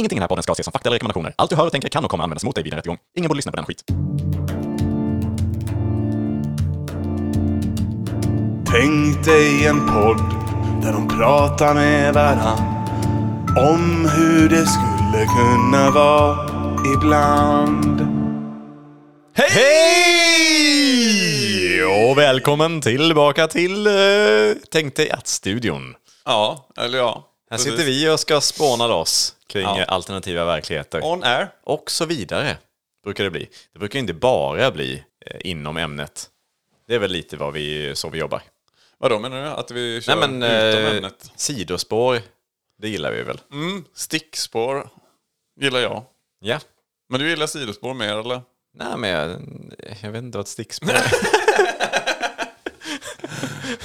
Ingenting i den här podden ska ses som fakta eller rekommendationer. Allt du hör och tänker kan och kommer användas mot dig vid en rättegång. Ingen borde lyssna på den skit. Tänk dig en podd där de pratar med varann om hur det skulle kunna vara ibland. Hej! Och välkommen tillbaka till uh, Tänk dig att-studion. Ja, eller ja. Här sitter vi och ska spåna loss kring Ja. alternativa verkligheter. On air. Och så vidare, brukar det bli. Det brukar inte bara bli eh, inom ämnet. Det är väl lite vad vi, så vi jobbar. Vadå menar du? Att vi kör Nej men, utom eh, ämnet? sidospår, det gillar vi väl? Mm, stickspår gillar jag. Ja. Men du gillar sidospår mer eller? Nej men jag, jag vet inte vad ett stickspår är.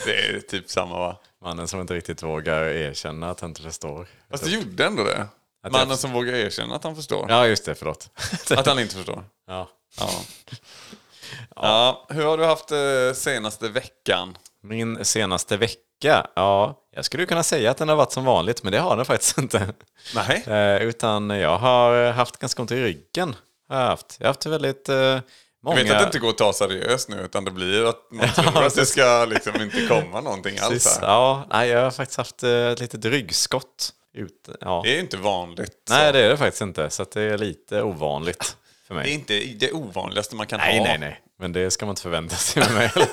Det är typ samma va? Mannen som inte riktigt vågar erkänna att han inte förstår. Fast du gjorde ändå det. Att Mannen jag- som vågar erkänna att han förstår. Ja, just det, förlåt. Att han inte förstår. ja. Ja. ja. Hur har du haft det senaste veckan? Min senaste vecka, ja, jag skulle kunna säga att den har varit som vanligt, men det har den faktiskt inte. Nej. Eh, utan jag har haft ganska ont i ryggen. Har jag, haft. jag har haft väldigt eh, många... Jag vet att det inte går att ta seriöst nu utan det blir att man tror att det ska liksom inte komma någonting alls här. ja, nej, jag har faktiskt haft eh, ett litet ryggskott. Ut, ja. Det är inte vanligt. så. Nej, det är det faktiskt inte, så det är lite ovanligt för mig. Det är inte det ovanligaste man kan Nej, ha. nej, nej. Men det ska man inte förvänta sig med mig.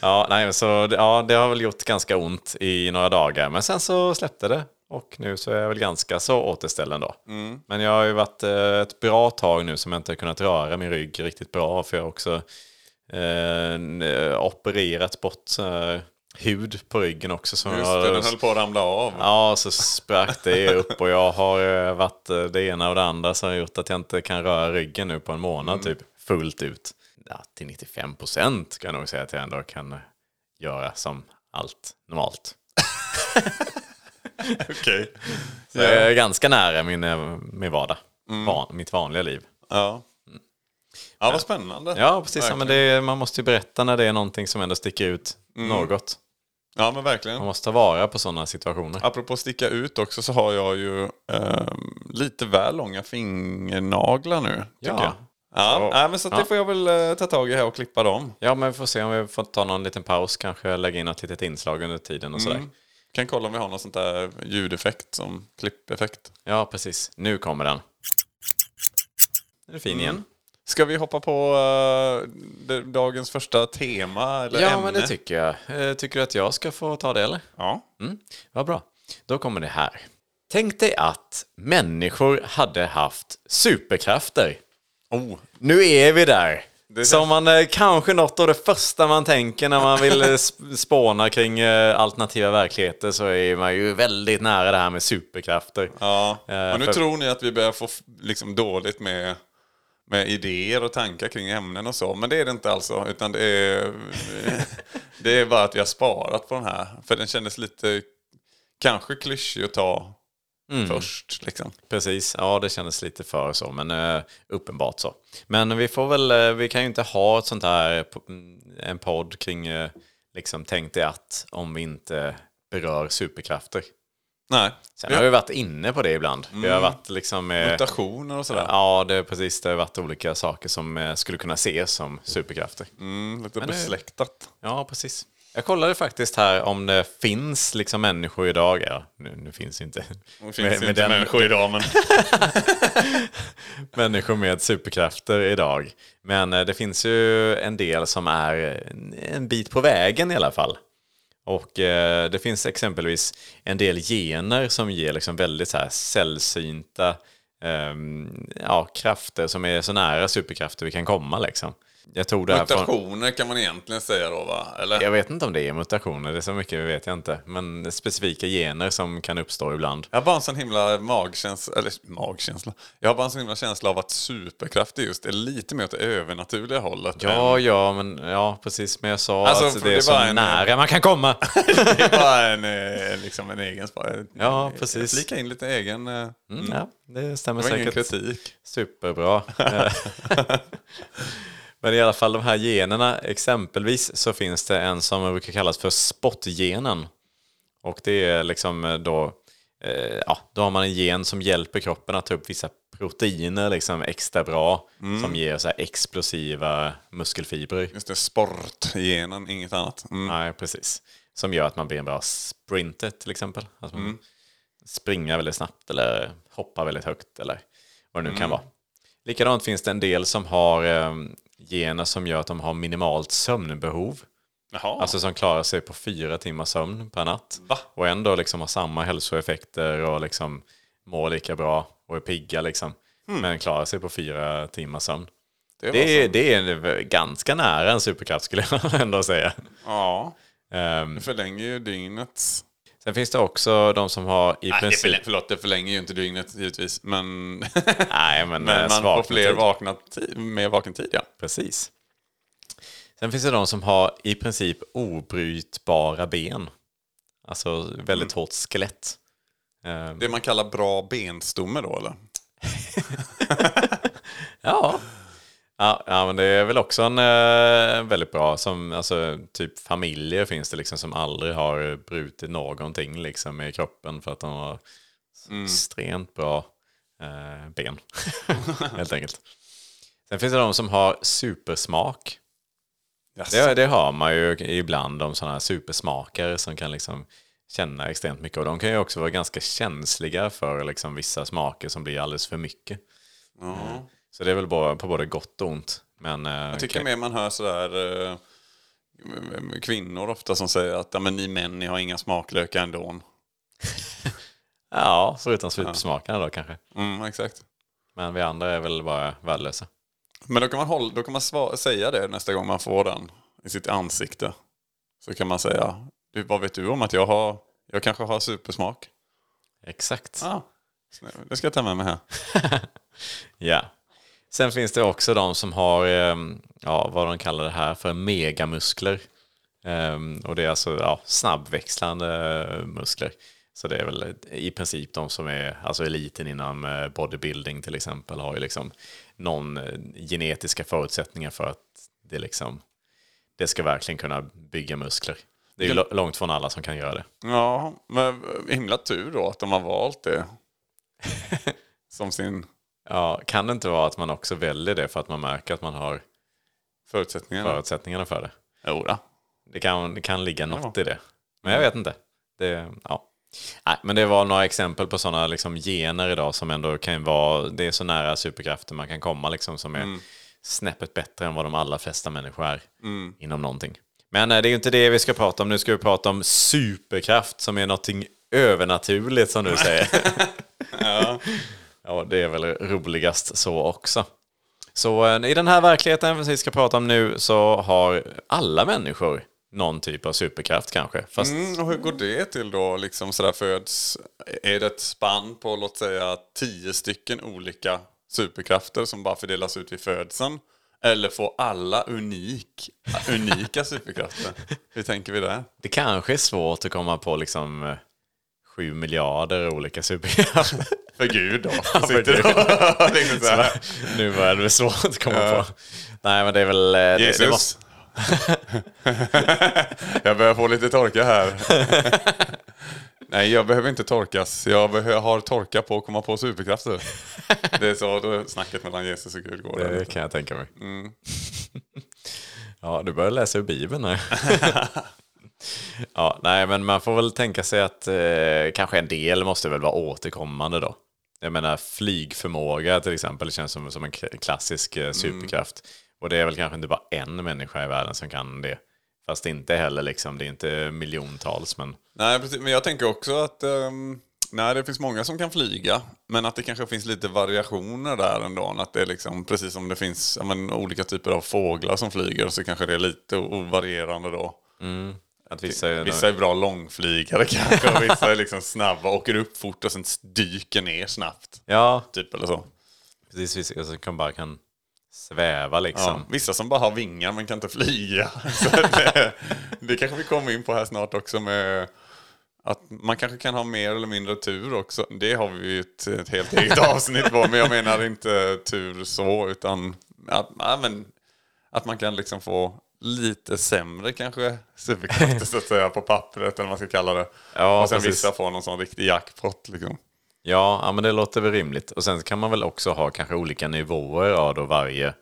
ja, nej, så, ja, det har väl gjort ganska ont i några dagar. Men sen så släppte det. Och nu så är jag väl ganska så återställd ändå. Men jag har ju varit eh, ett bra tag nu som jag inte har kunnat röra min rygg riktigt bra. För jag har också eh, opererat bort eh, hud på ryggen också. Som Just det, den höll på att ramla av. Ja, så sprack det upp och jag har eh, varit eh, det ena och det andra som har gjort att jag inte kan röra ryggen nu på en månad typ fullt ut. Ja, till 95 procent kan jag nog säga att jag ändå kan eh, göra som allt normalt. Okej. Så jag är ganska nära min, min vardag, Van, mitt vanliga liv. Ja. Ja, vad spännande. Ja, precis. Ja, men det, man måste ju berätta när det är någonting som ändå sticker ut något. Ja, men verkligen. Man måste ta vara på sådana situationer. Apropå sticka ut också så har jag ju ehm, lite väl långa fingernaglar nu. Ja. jag. Ja, Så- nej, men så ja. det får jag väl eh, ta tag i här och klippa dem. Ja, men vi får se om vi får ta någon liten paus, kanske lägga in något litet inslag under tiden och sådär. Kan kolla om vi har någon sånt där ljudeffekt som klippeffekt. Ja, precis. Nu kommer den. Den är fin igen. Ska vi hoppa på det- dagens första tema eller Ja, ämne? men det tycker jag. Eh, Tycker du att jag ska få ta det eller? Ja. Mm. Vad bra. Då kommer det här. Tänk dig att människor hade haft superkrafter. Oh, Nu är vi där. Det Som man eh, kanske något av det första man tänker när man vill eh, sp- spåna kring eh, alternativa verkligheter så är man ju väldigt nära det här med superkrafter. Ja, Eh, men nu för- tror ni att vi börjar få liksom dåligt med, med idéer och tankar kring ämnen och så. Men det är det inte alltså. Utan det är, det är bara att vi har sparat på den här. För den kändes lite kanske klyschig att ta Mm. först. Liksom. Precis, ja det kändes lite för så, men eh, uppenbart så. Men vi får väl, eh, vi kan ju inte ha ett sånt här, mm, en podd kring, eh, liksom tänk dig att, om vi inte berör superkrafter. Nej, Sen vi har vi varit inne på det ibland. Vi har varit liksom... eh, mutationer och sådär. Ja, det är precis. Det har varit olika saker som eh, skulle kunna ses som superkrafter. Mm, lite Men besläktat. Ja, precis. Jag kollade faktiskt här om det finns liksom människor idag. Ja, nu, nu finns inte Det finns med- inte med människor idag men... människor med superkrafter idag. Men eh, det finns ju en del som är en bit på vägen i alla fall. Och eh, det finns exempelvis en del gener som ger liksom väldigt så här sällsynta eh, ja, krafter som är så nära superkrafter vi kan komma. Liksom. Jag tog det här från, Mutationer kan man egentligen säga då va? Eller? jag vet inte om det är mutationer, det är så mycket vet jag inte. Men specifika gener som kan uppstå ibland. Jag har bara en sån himla magkänsla, eller magkänsla. Jag har bara en sån himla känsla av att superkrafter just är lite mer åt det övernaturliga hållet. Ja, ja, men ja, precis. Men jag sa Alltså, att för det är det så en- nära man kan komma. Det är bara en, eh, liksom en egen spa- Ja, precis. Flika in lite egen... eh, Mm, ja, det stämmer Det var ingen säkert. kritik. Superbra. Men i alla fall de här generna, exempelvis så finns det en som brukar kallas för spottgenen. Och det är liksom eh, då eh, ja, då har man en gen som hjälper kroppen att ta upp vissa proteiner liksom extra bra. Som ger så här explosiva muskelfibrer. Just det, sportgenen, inget annat. Mm. Nej, precis. Som gör att man blir en bra sprinter till exempel. Att man springer väldigt snabbt eller hoppar väldigt högt eller vad det nu kan vara. Likadant finns det en del som har eh, gener som gör att de har minimalt sömnbehov. Jaha. Alltså som klarar sig på fyra timmar sömn per natt. Va? Och ändå liksom har samma hälsoeffekter och liksom mår lika bra och är pigga liksom. Men klarar sig på fyra timmar sömn. det Det det är ganska nära en superkraft skulle jag ändå säga. Ja, Ehm, det förlänger ju dygnets... sen finns det också de som har i Nej, det princip... förlänger, förlåt, det förlänger ju inte dygnet givetvis. Men, Nej, men, men eh, man får fler vakna mer vaken tid, ja. Precis. Sen finns det de som har i princip obrytbara ben. Alltså väldigt hårt skelett. Det man kallar bra benstomme då, eller? Ja. Ja, ja, men det är väl också en eh, väldigt bra, som, alltså, typ familjer finns det liksom som aldrig har brutit någonting liksom i kroppen för att de har extremt bra eh, ben. Helt enkelt. Sen finns det de som har supersmak. Jaså. Det, det har man ju ibland om sådana här supersmakare som kan liksom känna extremt mycket. Och de kan ju också vara ganska känsliga för liksom vissa smaker som blir alldeles för mycket. Ja. Så det är väl bara på både gott och ont. Men, eh, Jag tycker okej. mer man hör sådär eh, kvinnor ofta som säger att ja, men ni män ni har inga smaklökar ändå. Ja, förutom supersmakarna då kanske. Mm, exakt. Men vi andra är väl bara värdelösa. Men då kan man, hålla, då kan man säga det nästa gång man får den i sitt ansikte. Så kan man säga, du, vad vet du om att jag har, jag kanske har supersmak? Exakt. Ja, det ska jag ta med mig här. Ja. Sen finns det också de som har, eh, ja, vad de kallar det här för, megamuskler. Ehm, och det är alltså ja, snabbväxlande eh, muskler. Så det är väl i princip de som är, alltså eliten inom eh, bodybuilding till exempel, har ju liksom någon eh, genetiska förutsättningar för att det liksom, det ska verkligen kunna bygga muskler. Det är ju långt från alla som kan göra det. Ja, men himla tur då att de har valt det. Som sin Ja, kan det inte vara att man också väljer det för att man märker att man har förutsättningar. förutsättningarna för det? Jo då. Det kan, det kan ligga något Ja. i det. Men jag vet inte. Det, ja. Nej, men det var några exempel på sådana liksom gener idag som ändå kan vara, det är så nära superkrafter man kan komma liksom som är snäppet bättre än vad de allra flesta människor är inom någonting. Men eh, det är ju inte det vi ska prata om, nu ska vi prata om superkraft som är någonting övernaturligt som du säger. Ja. Ja, det är väl roligast så också. Så eh, i den här verkligheten vi ska prata om nu så har alla människor någon typ av superkraft kanske. Fast Mm, och hur går det till då? Liksom sådär föds, är det ett spann på låt säga tio stycken olika superkrafter som bara fördelas ut vid födseln? Eller får alla unik, unika superkrafter? Hur tänker vi där? det kanske är svårt att komma på liksom eh, sju miljarder olika superkrafter. För Gud då. för Sitter Gud. liksom så här. nu var det väl svårt att komma på. Nej, men det är väl... eh, det- Jesus. Det måste, jag börjar få lite torka här. Nej, jag behöver inte torkas. Jag har torka på att komma på superkrafter. Det är så då snacket mellan Jesus och Gud går. där det lite. kan jag tänka mig. Mm. ja, du börjar läsa ur Bibeln här. ja, nej, men man får väl tänka sig att eh, kanske en del måste väl vara återkommande då. Jag menar flygförmåga till exempel känns som, som en klassisk Mm. eh, superkraft. Och det är väl kanske inte bara en människa i världen som kan det. Fast inte heller liksom, det är inte miljontals men Nej, precis. Men jag tänker också att ehm, nej, det finns många som kan flyga. Men att det kanske finns lite variationer där ändå. Att det är liksom, precis som det finns men, olika typer av fåglar som flyger så kanske det är lite ovarierande då. Att vissa, är- Vissa är bra långflygare kanske och vissa är liksom snabba, åker upp fort och sen dyker ner snabbt. Ja, Typ eller så. precis. Vissa som kan bara kan sväva Ja, liksom. vissa som bara har vingar men kan inte flyga. Så det, det kanske vi kommer in på här snart också med att man kanske kan ha mer eller mindre tur också. Det har vi ju ett, ett helt eget avsnitt på. Men jag menar inte tur så utan att, ja, men, att man kan liksom få lite sämre kanske superkrafter så att säga på pappret eller vad man ska kalla det. Ja, och sen precis. vissa får någon sån riktig jackpot liksom. Ja, ja, men det låter väl rimligt. Och sen kan man väl också ha kanske olika nivåer av då varje...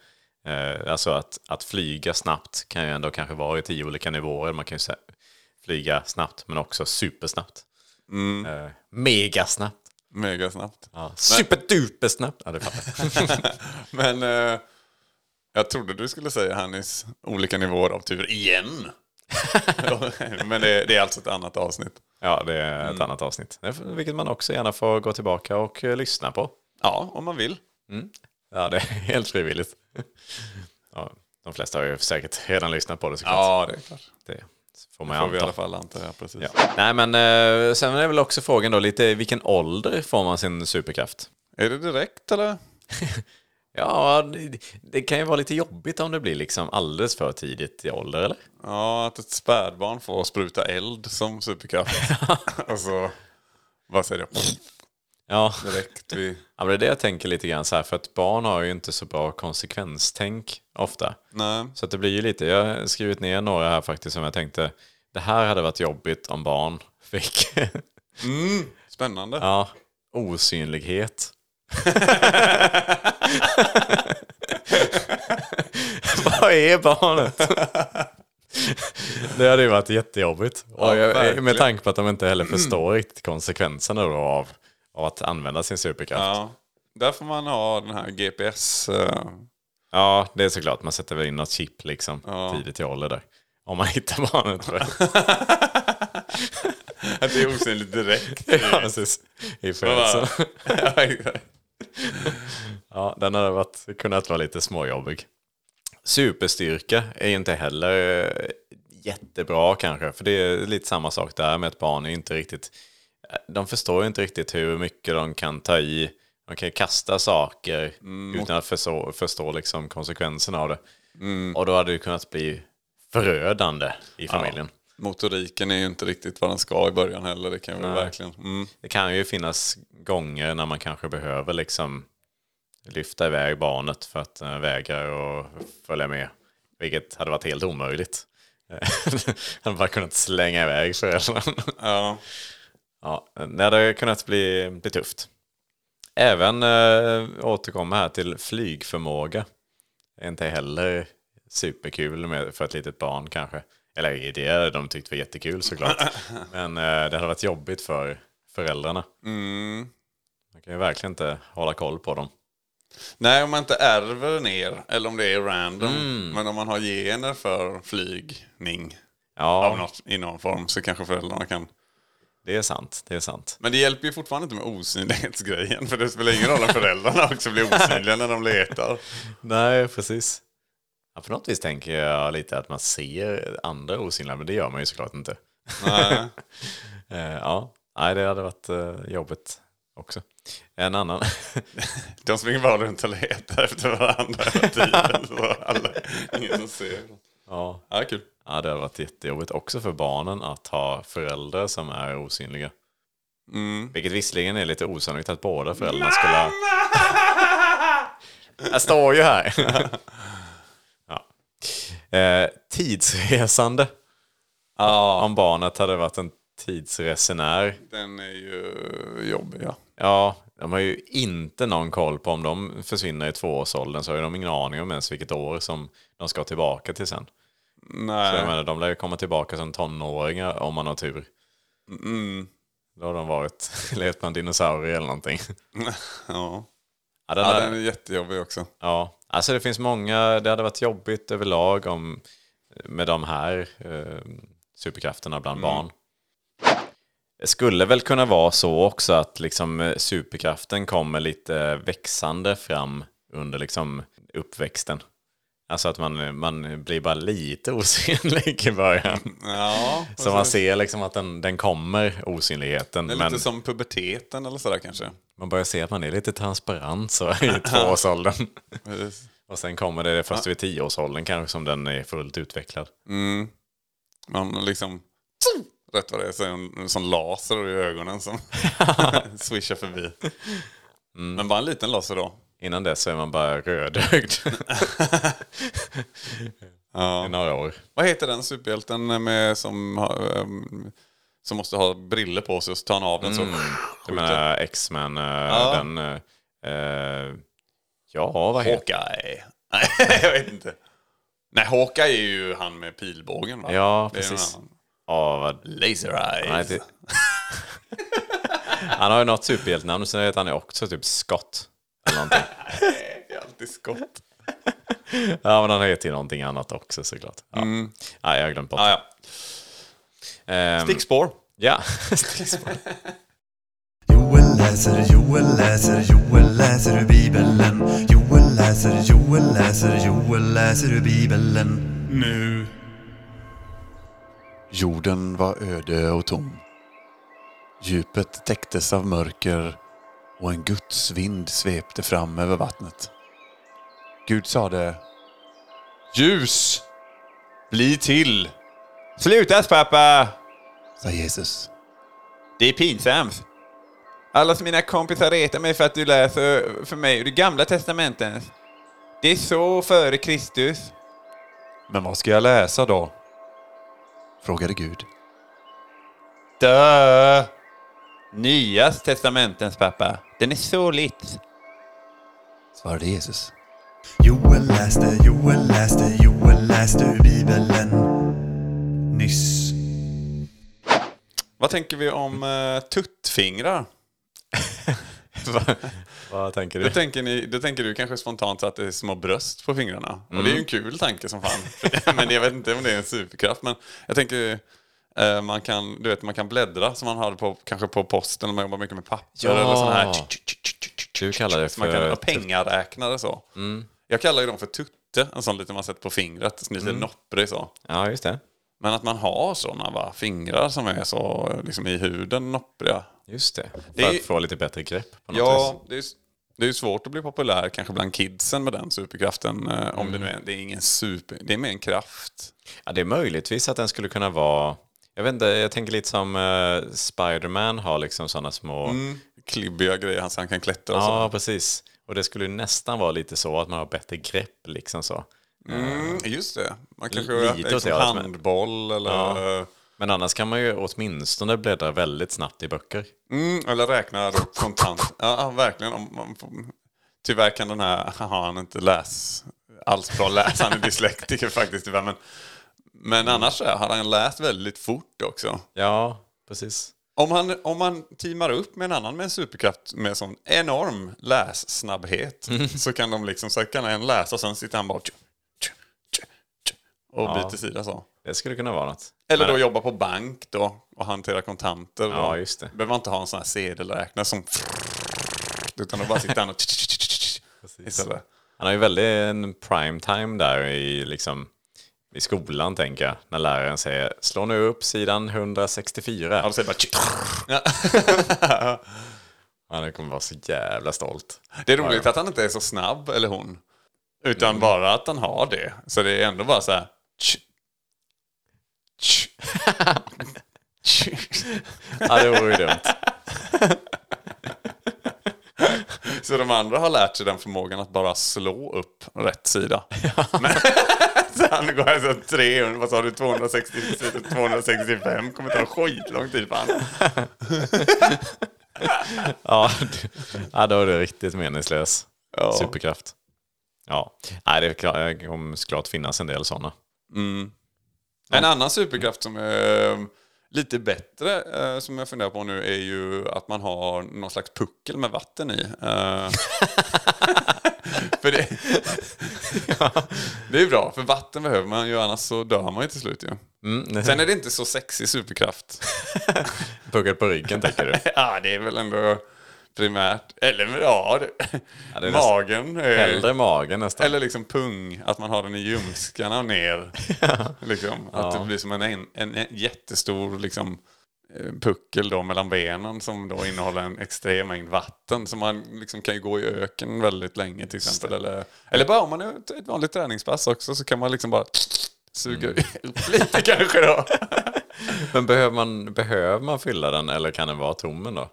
Eh, alltså att, att flyga snabbt kan ju ändå kanske vara i tio olika nivåer. Man kan ju flyga snabbt men också supersnabbt. Eh, megasnabbt. Mega snabbt. Ja, superdupersnabbt. Ja, det fattar. Men eh, jag trodde du skulle säga Hannis olika nivåer av tur igen. Men det, det är alltså ett annat avsnitt. Ja, det är ett annat avsnitt. Vilket man också gärna får gå tillbaka och eh, lyssna på. Ja, om man vill. Ja, det är helt frivilligt. Ja, de flesta har ju säkert redan lyssnat på det såklart. Ja, det är klart. Det får man får ju vi i anta. alla fall anta. Ja, precis. Ja. Nej, men eh, sen är väl också frågan då lite vilken ålder får man sin superkraft? Är det direkt eller? Ja, det, det kan ju vara lite jobbigt om det blir liksom alldeles för tidigt i ålder, eller? Ja, att ett spädbarn får spruta eld som superkraft. och så, vad säger du? Ja. Direkt vid... ja, men det är det jag tänker lite grann så här, för att barn har ju inte så bra konsekvenstänk ofta. Nej. Så att det blir ju lite, jag har skrivit ner några här faktiskt som jag tänkte, det här hade varit jobbigt om barn fick. Spännande. ja, osynlighet. Vad är barnet? det hade ju varit jättejobbigt. Ja, jag, verkligen. med tanke på att de inte heller förstår riktigt konsekvenserna av, av att använda sin superkraft. Ja. Ja. Där får man ha den här GPS. eh, det är såklart. Man sätter väl in något chip liksom Ja. tidigt i ålder där. Om man hittar barnet. Att det är osynligt direkt. ja, precis. I födseln. ja. Ja, den hade varit, kunnat vara lite småjobbig. Superstyrka är inte heller eh, jättebra kanske. För det är lite samma sak där med att barn är inte riktigt... eh, De förstår inte riktigt hur mycket de kan ta i. De kan kasta saker utan att förstå, förstå liksom konsekvenserna av det. Och då hade det kunnat bli förödande i familjen. Motoriken är ju inte riktigt vad den ska i början heller. Det kan vi Nej. verkligen. Mm. Det kan ju finnas gånger när man kanske behöver liksom lyfta iväg barnet för att uh, vägra och följa med. Vilket hade varit helt omöjligt. Han bara kunnat slänga iväg föräldern. Ja. ja, det hade kunnat bli, bli tufft. Även uh, återkomma här till flygförmåga. Inte heller superkul med, för ett litet barn kanske. Eller hade de tyckt var jättekul såklart. Men eh, det hade varit jobbigt för föräldrarna. Mm. Man kan ju verkligen inte hålla koll på dem. Nej, om man inte ärver ner, eller om det är random. Mm. Men om man har gener för flygning av Ja, något, i någon form så kanske föräldrarna kan... det är sant. Det är sant. Men det hjälper ju fortfarande inte med osynlighetsgrejen. För det spelar ingen roll om föräldrarna också blir osynliga när de letar. Nej, precis. Ja, på något vis tänker jag lite att man ser andra osynliga, men det gör man ju såklart inte. Nej. Eh, ja, nej, det hade varit eh, jobbigt också. En annan. De springer bara runt och letar efter varandra hela tiden. Alla, ingen som ser. ja. Ja, kul. ja, det hade varit jättejobbigt också för barnen att ha föräldrar som är osynliga. Mm. Vilket visserligen är lite osannolikt att båda föräldrarna skulle ha... Jag står ju här. eh, tidsresande. Ja, Om barnet hade varit en tidsresenär. den är ju jobbig. Ja. Ja, de har ju inte någon koll på om de försvinner i tvåårsåldern så har de ingen aning om ens vilket år som de ska tillbaka till sen. Så jag Nej. menar, de lär ju komma tillbaka som tonåringar om man har tur. Mm. Då har de varit, levt på en dinosaurie eller någonting. Ja. Ja, den ja, är- den är jättejobbig också. Ja, alltså det finns många, det hade varit jobbigt överlag om, med de här eh, superkrafterna bland barn. Det skulle väl kunna vara så också att liksom eh, superkraften kommer lite växande fram under liksom uppväxten. Alltså att man, man blir bara lite osynlig i början. Ja, Så man ser liksom att den, den kommer, osynligheten. Det är Men lite som puberteten eller sådär kanske. man börjar se att man är lite transparent så i tvåårsåldern. Och sen kommer det först vid tioårsåldern kanske som den är fullt utvecklad. Mm. Man liksom... Rätt vad det är så är en, en sån laser i ögonen som swishar förbi. Men bara en liten laser då. Innan dess så är man bara rödögd. Ja. i några år. Vad heter den superhjälten med, som, har, ehm, som måste ha briller på sig och så tar han av den så Jag skjuter? menar X-Men, eh, Ja. den... eh, eh, ja, vad heter Hawkeye. Nej, jag vet inte. Nej, Hawkeye är ju han med pilbågen va? Ja, Det precis. Ja, vad... Laser eyes. Han, heter... han har ju något superhjältenamn, sen heter han också typ Scott. Eller någonting. Det är alltid skott. Ja, men han heter ju någonting annat också såklart. Ja. Nej, jag har glömt bort. Ah, ja. Ehm, Stickspår. Ja. Joel läser, Joel läser, Joel läser ur Bibeln. Joel läser, Joel läser, Joel läser ur Bibeln. Nu. Jorden var öde och tom. Djupet täcktes av mörker och en Guds vind svepte fram över vattnet. Gud sade Ljus! Bli till! Sluta pappa! sa Jesus. Det är pinsamt. Alla mina kompisar retar mig för att du läser för mig ur det gamla testamentet. Det är så före Kristus. Men vad ska jag läsa då? Frågade Gud. Dö! Nya testamentens pappa. Den är så lit. Svarade Jesus. Joel läste, Joel läste, Joel läste ur Bibeln. Nyss. Vad tänker vi om uh, tuttfingrar? Vad tänker Då du? tänker, ni, då tänker du kanske spontant att det är små bröst på fingrarna. Och det är ju en kul tanke som fan. men jag vet inte om det är en superkraft. Men jag tänker, man, kan, du vet, man kan bläddra som man hade på, kanske på posten när man jobbar mycket med papper. Ja. Eller sån här. Du kallar det Man kan för... ha pengaräknare så. Jag kallar ju dem för tutte, en sån lite man sätter på fingret. Lite nopprig så. Ja, just det. Men att man har såna va, fingrar som är så liksom i huden noppriga. Just det. För Det är- att få lite bättre grepp på något Ja, vis. det är, ju svårt att bli populär kanske bland kidsen med den superkraften. eh, Om det nu är, det är ingen super, det är mer en kraft. Ja, det är möjligtvis att den skulle kunna vara... Jag vet inte, jag tänker lite som uh, Spiderman har liksom sådana små... Klibbiga grejer, han, han kan klättra och Ja, så. precis. Och det skulle ju nästan vara lite så att man har bättre grepp liksom så. Mm, just det. Man kanske Lite lite liksom hållet, men- handboll eller, Men annars kan man ju åtminstone bläddra väldigt snabbt i böcker. mm, eller räkna kontant. Ja, ja, verkligen. Om tyvärr kan den här, han inte läs alls bra läs. Han är dyslektiker faktiskt. Men, men annars så har han läst väldigt fort också. Ja, precis. Om han, om man teamar upp med en annan med en superkraft med sån enorm lässnabbhet så kan de liksom, så kan en läsa och sen sitter han bara tju, tju, och Ja. byter sida så. Det skulle kunna vara något. Eller Men- då jobba på bank då och hantera kontanter. Då. Ja, just det. Behöver man inte ha en sån här sedelräknare som utan då bara sitter han och istället. Han har ju väldigt en prime time där i, liksom, i skolan tänker jag. När läraren säger slå nu upp sidan 164. Ja, då säger bara ja. Han kommer vara så jävla stolt. Det är roligt att han inte är så snabb, eller hon. Utan Mm. bara att han har det. Så det är ändå bara så här... Ja, det vore ju dumt. Så de andra har lärt sig den förmågan att bara slå upp rätt sida. Så han går alltså 300, vad sa du, 260, 265 kommer ta skitlång tid för han. Ja, då är det riktigt meningslös Ja. superkraft. Ja, Nej, det är klart- det kommer såklart finnas en del sådana. En annan superkraft som är lite bättre, eh, som jag funderar på nu, är ju att man har någon slags puckel med vatten i. Eh, för det, det är bra, för vatten behöver man ju, annars så dör man ju till slut ju. Mm, Sen är det inte så sexig superkraft. Puckad på ryggen tänker du? ja, det är väl ändå primärt, eller ja, det, Ja, det nästan- magen. Hellre magen nästan. Eller liksom pung, att man har den i ljumskarna och ner. liksom, att det blir som en, en, en jättestor liksom, puckel då mellan benen som då innehåller en extrem mängd vatten. Så man liksom kan ju gå i öken väldigt länge till exempel. Eller, eller bara om man är ett vanligt träningspass också så kan man liksom bara suga upp lite kanske då. Men behöver man, behöver man fylla den eller kan den vara tom då?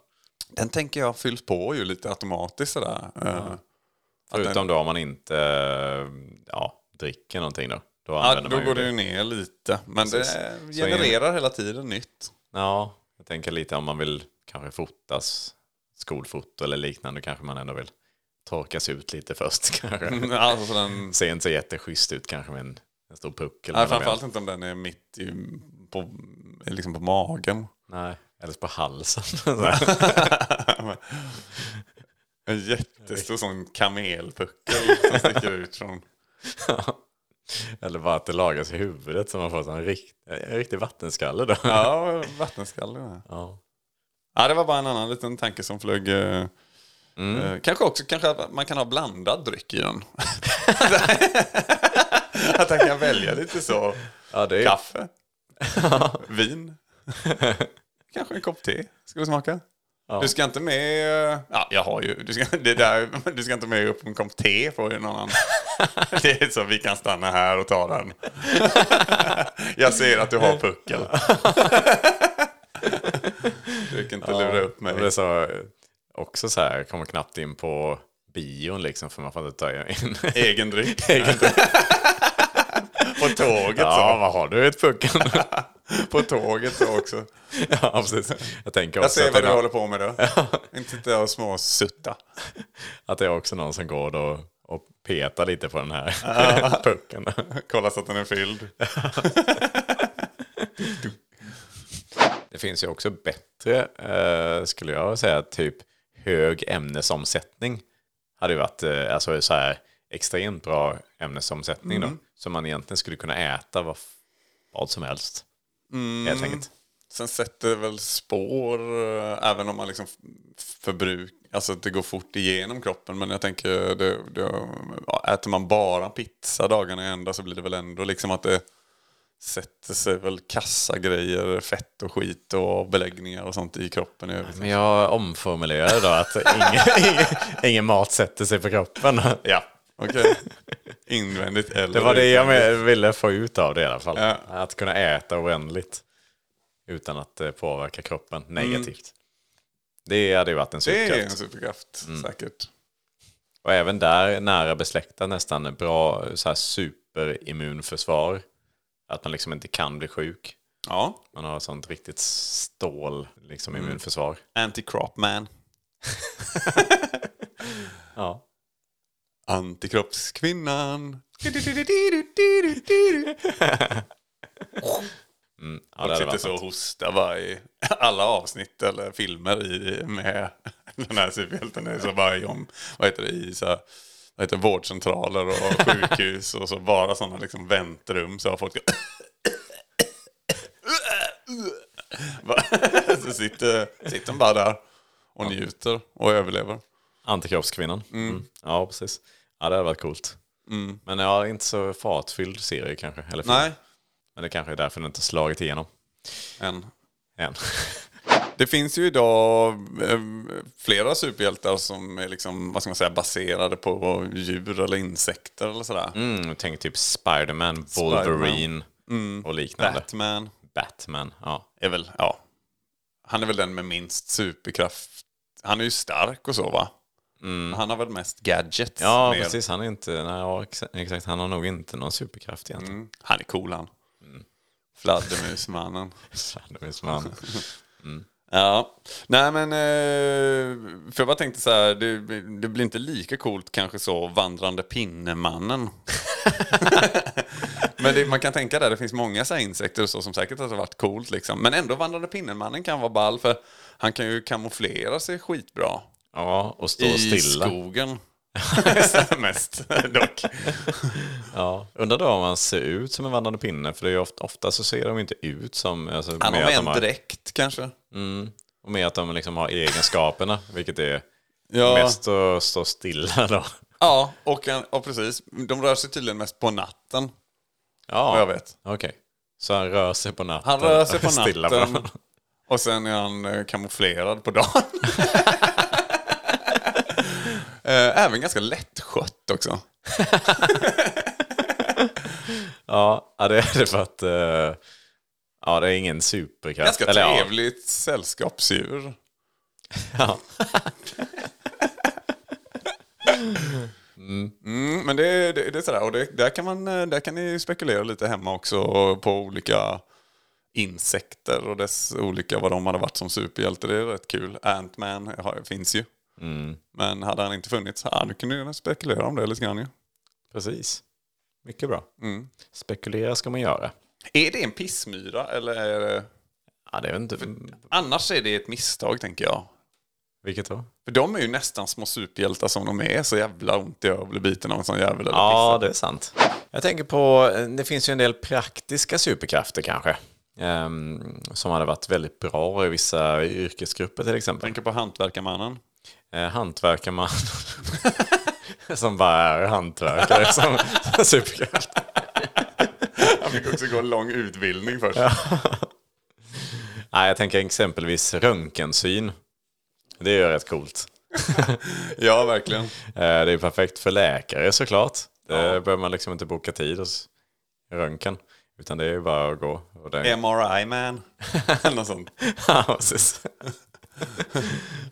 Den tänker jag fylls på ju lite automatiskt sådär. Eh, Förutom då om man inte eh, ja, dricker någonting då. då Ja, då går det ju ner lite. Men Precis. det genererar hela tiden nytt. Ja, jag tänker lite om man vill kanske fotas skolfoto eller liknande kanske man ändå vill torkas ut lite först kanske. Alltså den, Ser inte så jätteschysst ut kanske med en, en stor puckel. nej, framförallt inte om den är mitt i, på, liksom på magen. Nej, eller på halsen. En jättestor sån kamelpuckel som sticker ut från... eller bara att det lagas i huvudet så man får en, rikt, en riktig vattenskalle då. Ja, vattenskalle. Ja. Ja. det var bara en annan liten tanke som flög. eh, Mm. eh, kanske också kanske man kan ha blandad dryck i den. att han kan välja lite så. Ja, det är, Kaffe, vin, kanske en kopp te. Ska du smaka? Ja. Du ska inte med... eh, Ja, jag har ju... Du ska, det där, du ska inte med upp en kopp te på någon annan. Det är så, vi kan stanna här och ta den. Jag ser att du har puckel. Du kan inte lura upp mig. Det är så, också så här, kommer knappt in på bion liksom för man får inte ta in. Egen dryck. På tåget ja, så. vad har du ett puckel? På tåget så också. ja, precis. Jag tänker Jag också ser att, vad du är, håller på med då. Inte sitta och småsutta. att det är också någon som går då och petar lite på den här pucken. Kolla så att den är fylld. Det finns ju också bättre, eh, skulle jag säga, typ hög ämnesomsättning. Hade ju varit eh, alltså, så här, extremt bra ämnesomsättning då. Som man egentligen skulle kunna äta vad, vad som helst. Helt enkelt. Sen sätter det väl spår eh, även om man liksom förbruk, alltså att det går fort igenom kroppen. Men jag tänker, det, det, ja, äter man bara pizza dagarna i ända så blir det väl ändå liksom att det sätter sig väl kassagrejer, fett och skit och beläggningar och sånt i kroppen. övrigt. Men jag omformulerar då att ingen, ingen, ingen mat sätter sig på kroppen. Ja, okej. Invändigt eller Det var det jag med- ville få ut av det i alla fall. Ja. Att kunna äta oändligt utan att eh, påverka kroppen negativt. Det hade ju varit en Det är en superkraft. superkraft, Mm. säkert. Och även där nära besläktat nästan bra så här, superimmunförsvar. Att man liksom inte kan bli sjuk. Ja, Man har sånt riktigt stål liksom, Mm. immunförsvar. anti-crop man. Ja. Antikroppskvinnan. Mm. ja sitter så och hostar bara i alla avsnitt eller filmer i, med den här superhjälten. Det är så bara i, om, vad heter det, i så här, vad heter det, vårdcentraler och sjukhus och så bara sådana liksom väntrum så har folk så sitter, sitter de bara där och njuter och överlever. Antikroppskvinnan. Mm. Ja, precis. Ja, det hade varit coolt. Men ja, inte så fartfylld serie kanske. Eller film. Nej, Men det kanske är därför den inte slagit igenom än. än. Det finns ju idag eh, flera superhjältar som är liksom, vad ska man säga, baserade på djur eller insekter eller sådär. Mm, tänk typ Spiderman, Wolverine och liknande. Batman Batman. Ja. är väl, ja. Han är väl den med minst superkraft. Han är ju stark och så va? Han har väl mest gadgets. Ja, mer. precis. Han är inte... Nej, ja, exakt. Han har nog inte någon superkraft egentligen. Mm. Han är cool han. Fladdermusmannen. Fladdermusman. Ja, nej men eh, för jag bara tänkte så här, det, det blir inte lika coolt kanske så vandrande pinnemannen. men det, man kan tänka där, det finns många så insekter och så som säkert hade varit coolt liksom. Men ändå vandrande pinnemannen kan vara ball för han kan ju kamouflera sig skitbra. Ja, och stå I stilla. skogen. Mest dock. Ja. Undrar då om man ser ut som en vandrande pinne. För det är ju ofta, ofta så ser de inte ut som... Alltså, Han har med en dräkt kanske. Mm, och med att de liksom har egenskaperna. Vilket är Ja. mest att stå stilla då. Ja, och, och precis. De rör sig tydligen mest på natten. Ja, Vad jag vet. Okej. Så han rör sig på natten? Han rör sig på stilla natten. Och sen är han eh, kamouflerad på dagen. Eh, Även ganska lättskött också. Ja, ja, det är det för att... eh, ja, det är ingen superkraft. Ganska Eller, ja. trevligt sällskapsdjur. Ja. Mm, men det, det, det är sådär. Och det, där, kan man, eh, där kan ni spekulera lite hemma också på olika insekter och dess olika, vad de hade varit som superhjälte. Det är rätt kul. Ant-Man finns ju. Men hade han inte funnits, ja, nu kunde ni spekulera om det lite grann ju. Precis. Mycket bra. Spekulera ska man göra. Är det en pissmyra eller är det... Ja, det är inte... Annars är det ett misstag tänker jag. Vilket då? För de är ju nästan små superhjältar som de är. Så jävla ont gör att bli biten av en sån jävel. Ja, det är sant. Jag tänker på, det finns ju en del praktiska superkrafter kanske. ehm, som hade varit väldigt bra i vissa yrkesgrupper till exempel. Tänker på hantverkarmannen. Eh, hantverkarman. som bara är hantverkare som superkraft. Han fick också gå en lång utbildning först. Nej, jag tänker exempelvis röntgensyn. Det är ju rätt coolt. Ja, verkligen. Eh, Det är perfekt för läkare såklart. Det behöver man liksom inte boka tid hos röntgen. Utan det är ju bara att gå. Det... MRI man. Eller något sånt. Ja, precis.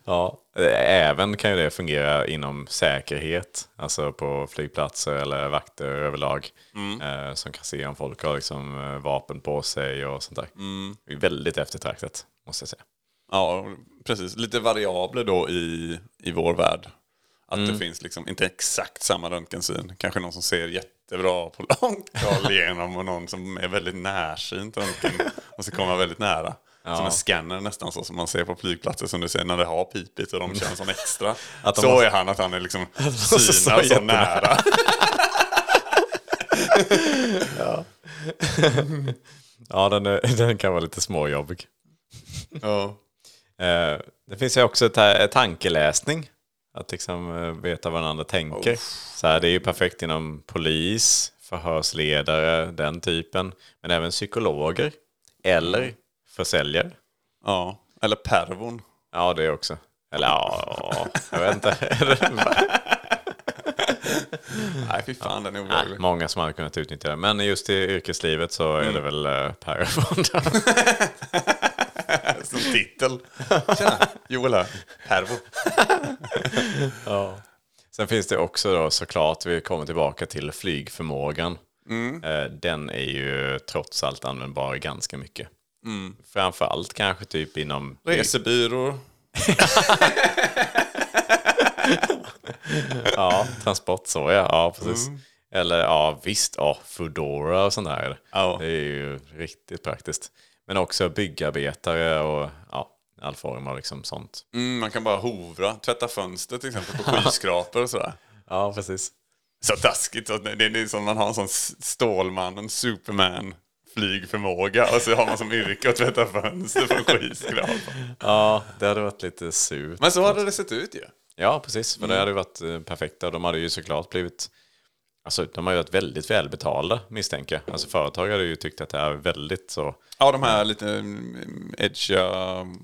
Ja, även kan ju det fungera inom säkerhet. Alltså på flygplatser eller vakter överlag. Eh, som kan se om folk har liksom eh, vapen på sig och sånt där. Är väldigt eftertraktat, måste jag säga. Ja, precis. Lite variabler då i, i vår värld. Att det finns liksom inte exakt samma röntgensyn. Kanske någon som ser jättebra på långt håll igenom och någon som är väldigt närsynt röntgen och så kommer väldigt nära. Som en scanner nästan så som man ser på flygplatser som du säger när det har pipit och de kör en sån extra. Att så måste- är han att han är liksom stå så, jättenära. nära. Ja, den, är, den kan vara lite småjobbig. ja. Eh, det finns ju också ta- tankeläsning. Att liksom eh, veta vad den andra tänker. Så här, det är ju perfekt inom polis, förhörsledare, den typen. Men även psykologer. Eller försäljare. ja. Eller pervon. Ja, det också. Eller ja, jag vet inte. Nej, fy fan den är Nej, obehaglig. många som hade kunnat utnyttja det. Men just i yrkeslivet så är det väl uh, Parafond. Som titel. Tjena, Joel här. Pervo. Sen finns det också då såklart, vi kommer tillbaka till flygförmågan. Eh, Den är ju trots allt användbar ganska mycket. Framförallt kanske typ inom... Resebyråer. Ja, transport så ja. Ja, precis. Eller ja, visst, ja, Foodora och sånt där. Ja. Det är ju riktigt praktiskt. Men också byggarbetare och ja, all form av liksom sånt. Mm, man kan bara hovra, tvätta fönster till exempel på skyskrapor och sådär. Ja, precis. Så taskigt. Det är som man har en sån Stålmannen, Superman flygförmåga och så har man som yrke att tvätta fönster på en skyskrapa. Ja, det hade varit lite surt. Men så hade det sett ut ju. Ja, precis. För det hade ju varit eh, perfekta. De hade ju såklart blivit... Alltså, de har ju varit väldigt välbetalda, misstänker jag. Alltså, företag hade ju tyckt att det är väldigt så... Ja, de här lite mm, edgiga,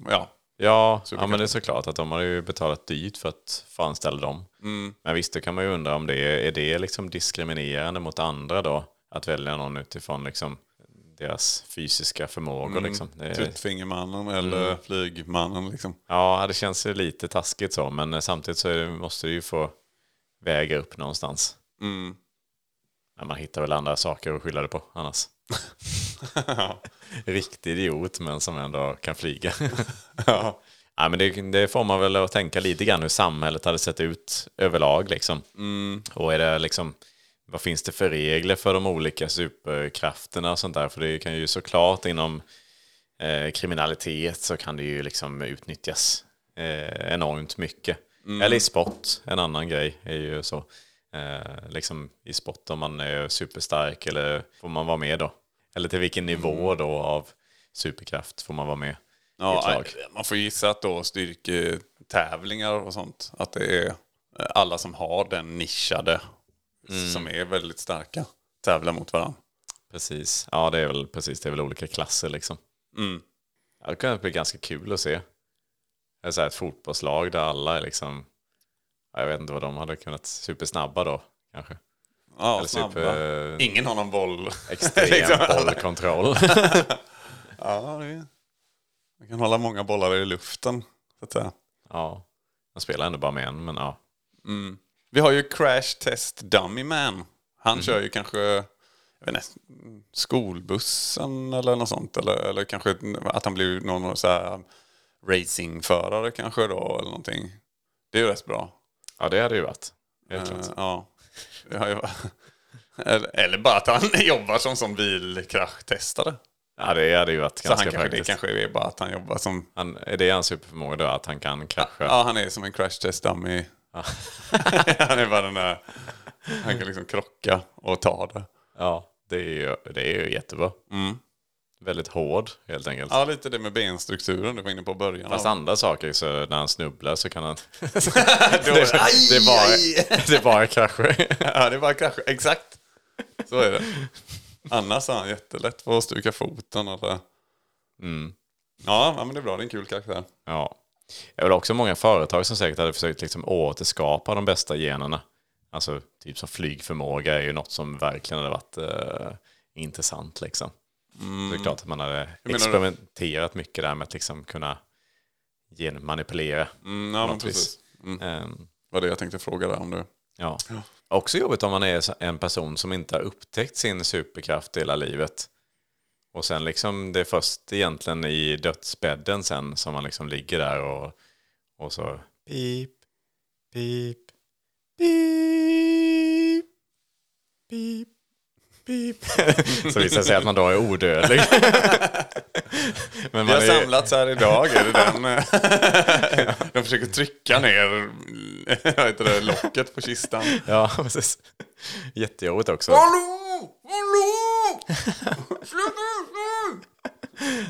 ja. Ja, ja, men det är såklart att de har ju betalat dyrt för att få anställa dem. Men visst, då kan man ju undra om det är, är det liksom diskriminerande mot andra då? Att välja någon utifrån liksom deras fysiska förmågor. Liksom. Det är, Tuttfingermannen eller flygmannen liksom. ja, det känns ju lite taskigt så, men eh, samtidigt så det, måste det ju få väga upp någonstans. Mm. Men man hittar väl andra saker att skylla det på annars. Riktig idiot men som ändå kan flyga. Ja. ja, men det, det får man väl att tänka lite grann hur samhället hade sett ut överlag. Liksom. Och är det liksom, vad finns det för regler för de olika superkrafterna och sånt där? För det kan ju såklart inom eh, kriminalitet så kan det ju liksom utnyttjas eh, enormt mycket. Eller i sport, en annan grej är ju så. Eh, liksom i sport om man är superstark eller får man vara med då? Eller till vilken nivå då av superkraft får man vara med Ja, lag? man får gissa att då styrketävlingar och sånt, att det är eh, alla som har den nischade som är väldigt starka tävlar mot varandra. Precis. Ja, det är väl precis. Det är väl olika klasser liksom. Mm. Ja, det kan bli ganska kul att se. Det är ett fotbollslag där alla är liksom... ja, Jag vet inte vad de hade kunnat... Supersnabba då, kanske. Ja, Eller snabba. super... Ingen har någon boll. Extrem Liksom. bollkontroll. Ja, det är... Man kan hålla många bollar i luften. Så att säga. ja. Man spelar ändå bara med en, men ja. Vi har ju Crash Test Dummy Man. Han Mhm. kör ju kanske jag vet inte, skolbussen eller något sånt. Eller, eller kanske att han blir någon så här racingförare kanske då eller någonting. Det är ju rätt bra. Ja, det hade ju varit. Helt klart. Eh, ja. Eller, eller bara att han jobbar som, som bilkraschtestare. Ja, det hade ju varit Så ganska han kanske, det praktiskt. kanske är bara att han jobbar som... Han, är det hans superförmåga då, att han kan krascha? Ja, han är som en crash test dummy. han är bara den där... Han kan liksom krocka och ta det. Ja, det är ju, det är ju jättebra. Väldigt hård, helt enkelt. Mm. Ja, lite det med benstrukturen du var inne på i början. Fast av- andra saker, så när han snubblar så kan han... Det, det, är bara, det är bara krascher. Ja, det är bara krascha. Exakt. Så är det. Annars är han jättelätt för att stuka foten eller... Ja, ja, men det är bra. Det är en kul karaktär. Ja. Det är väl också många företag som säkert hade försökt liksom återskapa de bästa generna. Alltså typ som flygförmåga är ju något som verkligen hade varit eh, intressant liksom. Så det är klart att man hade experimenterat mycket där med att liksom kunna genmanipulera. Mm, ja, precis. Mm. Ehm, var det jag tänkte fråga där om du... ja. Också jobbigt om man är en person som inte har upptäckt sin superkraft hela livet. Och sen liksom det är först egentligen i dödsbädden sen som man liksom ligger där och, och så pip, pip, pip, pip, pip. så visar det sig att man då är odödlig. Men Vi har är, samlats här idag. Är det den? De försöker trycka ner det, locket på kistan. Ja, precis. Jättejobbigt också. Hallå! Hallå! Sluta nu!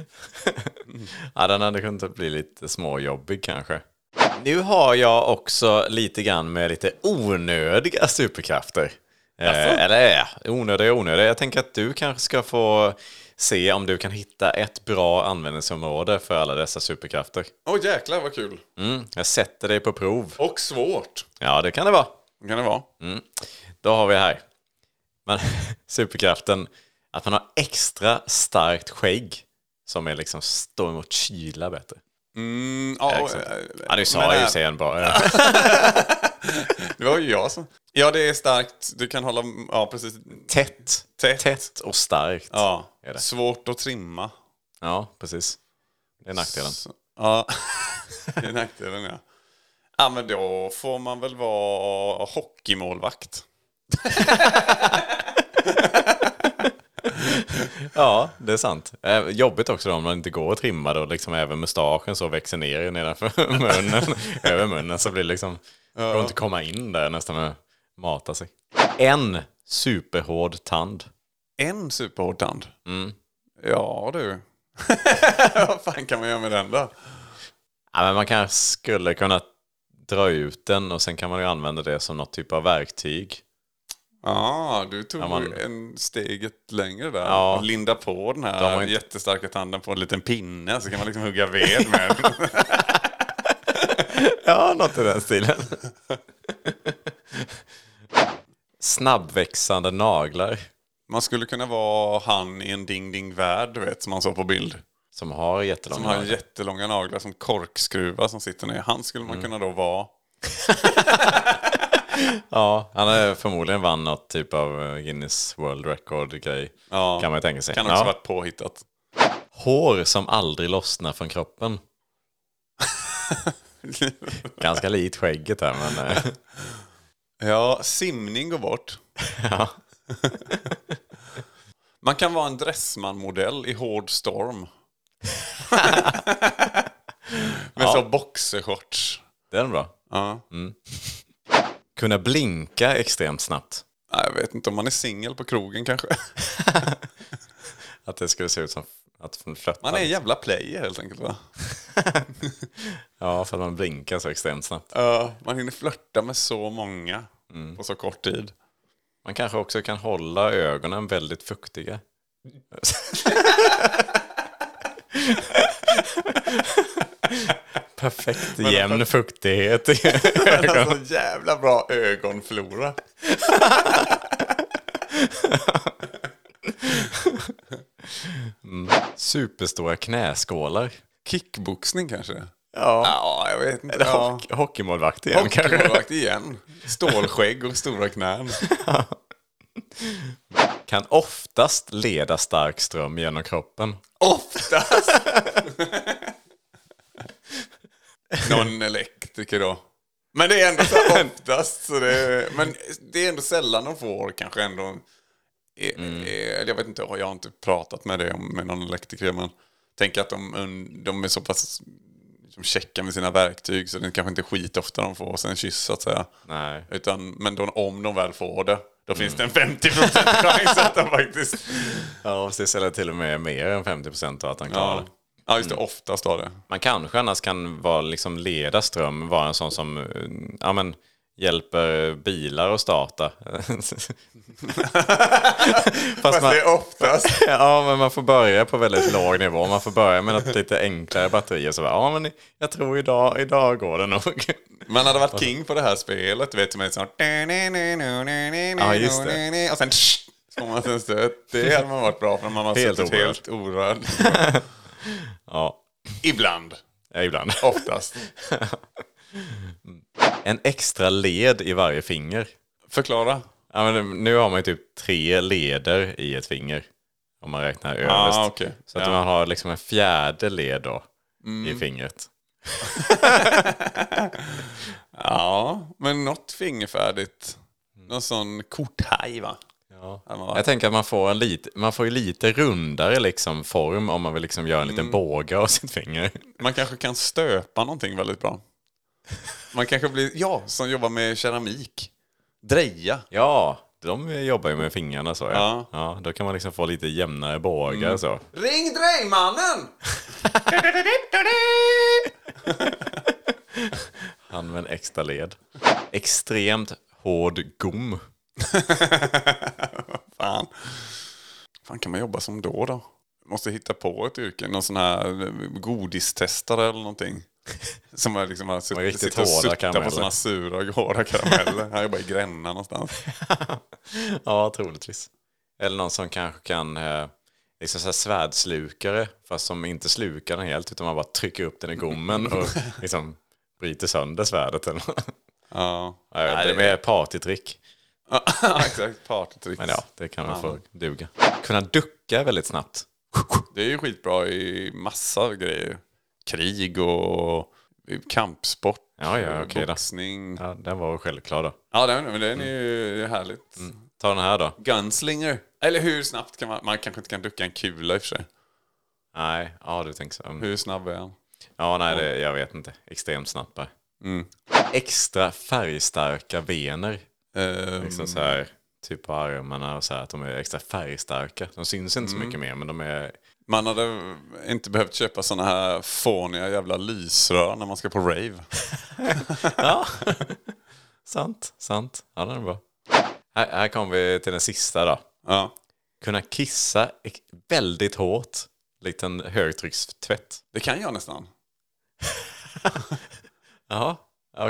Ja, den hade kunnat bli lite småjobbig kanske. Nu har jag också lite grann med lite onödiga superkrafter. Eh, eller ja, onödiga och onödiga. Jag tänker att du kanske ska få se om du kan hitta ett bra användningsområde för alla dessa superkrafter. Åh jäklar vad kul. Mm, jag sätter dig på prov. Och svårt. Ja, det kan det vara. Kan det vara? Då har vi här. Men, superkraften att man har extra starkt skägg som är liksom står emot kyla bättre. Mm, ja, Ja, exakt. eh, Ja, du sa ju här- sig en bara. Det var ju jag som... Ja, det är starkt. Du kan hålla... Ja, precis. Tätt. Tätt. Tätt och starkt. Ja, Är det. svårt att trimma. Ja, precis. Det är nackdelen. Så- Ja, det är nackdelen ja. Ja, men då får man väl vara hockeymålvakt. Ja, det är sant. Eh, jobbigt också då om man inte går att trimma det och liksom även mustaschen så växer ner nedanför munnen. över munnen så blir det liksom... går inte komma in där nästan och mata sig. En superhård tand. En superhård tand. Mm. Ja du. Vad fan kan man göra med den då? Ja, men man kanske skulle kunna dra ut den och sen kan man ju använda det som något typ av verktyg. Ja, du tog man- en steget längre där. Ja. Linda på den De här har inte- jättestarka tanden på en liten pinne så kan man liksom hugga ved med. Ja, något i den stilen. Snabbväxande naglar Man skulle kunna vara han i en ding ding värld, du vet, som man såg på bild. som har jättelånga Som har naglar. jättelånga naglar som korkskruvar som sitter ner. Han skulle Mm. man kunna då vara. Ja, han är förmodligen vann något typ av eh, Guinness World Record-grej. Ja. Kan man ju tänka sig. Kan också ja. varit påhittat. Hår som aldrig lossnar från kroppen. Ganska likt skägget här, men... eh, Ja, simning går bort. ja. Man kan vara en Dressman-modell i hård storm. Med så boxershorts. Det är bra. Ja. Kunna blinka extremt snabbt. Jag vet inte om man är singel på krogen kanske. Att det skulle se ut som att man flörtar. Man är en jävla player helt enkelt va? Ja, för att man blinkar så extremt snabbt. Ja, man hinner flörta med så många på så kort tid. Man kanske också kan hålla ögonen väldigt fuktiga. Perfekt jämn fuktighet i ögonen. Alltså jävla bra ögonflora. Superstora knäskålar. Kickboxning kanske? Ja. Ja, jag vet inte. Eller Ja. hockey, hockeymålvakt igen kanske. Hockeymålvakt igen. Stålskägg och stora knän. Kan oftast leda stark ström genom kroppen. Oftast. Någon elektriker då. Men det är ändå så här oftast. Så det är, men det är ändå sällan de får kanske ändå... eller Jag vet inte, jag har inte pratat med det om- med någon elektriker. Men tänk att de, de är så pass liksom, checka med sina verktyg så det kanske inte skit ofta de får sig en kyss så att säga. Nej. Utan, men då, om de väl får det, då finns det en 50% chans att de faktiskt... Ja, precis. Eller till och med mer än 50 procent att han klarar Ja, det. ja just det. Oftast har det. Man kanske annars kan vara, liksom, leda ström, vara en sån som eh, ja, men, hjälper bilar att starta. Fast man, det är oftast. ja, men man får börja på väldigt låg nivå. Man får börja med något lite enklare batterier. Så bara, ja, men jag tror idag, idag går det nog. Man hade varit king på det här spelet, du vet, med sån... Ja, just det. Och sen... Får man en stöt. Det hade man varit bra för man har Helt suttit orörd. helt orörd. ja, Ibland. ja, ibland. Oftast. En extra led i varje finger. Förklara. Ja, men nu har man ju typ tre leder i ett finger. Om man räknar överst. Ah, okej. Så att Ja. man har liksom en fjärde led då Mm. i fingret. Ja, men något fingerfärdigt. Någon sån korthaj va? Ja. Jag tänker att man får, en lite, man får ju lite rundare liksom form om man vill liksom göra en liten Mm. båge av sitt finger. Man kanske kan stöpa någonting väldigt bra. Man kanske blir, ja, som jobbar med keramik. Dreja. Ja, de jobbar ju med fingrarna så ja. Ja. Mm. ja då kan man liksom få lite jämnare bågar så. Ring drejmannen! Han med en extra led. Extremt hård gom. Fan. fan kan man jobba som då då? Måste hitta på ett yrke. Någon sån här eh, godistestare eller någonting. Som är liksom har Med sutt- riktigt sitter och suttar på såna sura hårda karameller. Han jobbar i Gränna någonstans. Ja, troligtvis. Eller någon som kanske kan, eh, liksom så här svärdslukare, fast som inte slukar den helt, utan man bara trycker upp den i gommen och liksom bryter sönder svärdet. Eller. Ja, inte, det- med partytrick. ja exakt. Partytricks. Men ja, det kan väl få duga. Kunna ducka väldigt snabbt. Det är ju skitbra i massa grejer. Krig och kampsport. Ja, ja, då. boxning. Ja, den var självklar då. Ja, den, men den är ju härligt. Ta den här då. Gunslinger. Eller hur snabbt kan man... Man kanske inte kan ducka en kula i och för sig. Nej, ja du tänker så. Mm. Hur snabb är han? Ja, nej, det, jag vet inte. Extremt snabbt bara. Mm. Extra färgstarka vener. Ehm, Liksom så här, typ på armarna och så här, att de är extra färgstarka. De syns inte så mycket mer, men de är... man hade inte behövt köpa såna här fåniga jävla lysrör när man ska på rave. Ja, sant, sant. Ja, den är bra. Här, här kommer vi till den sista då. Ja, Kunna kissa väldigt hårt. Likt en högtryckstvätt. det kan jag nästan. Jaha, okej.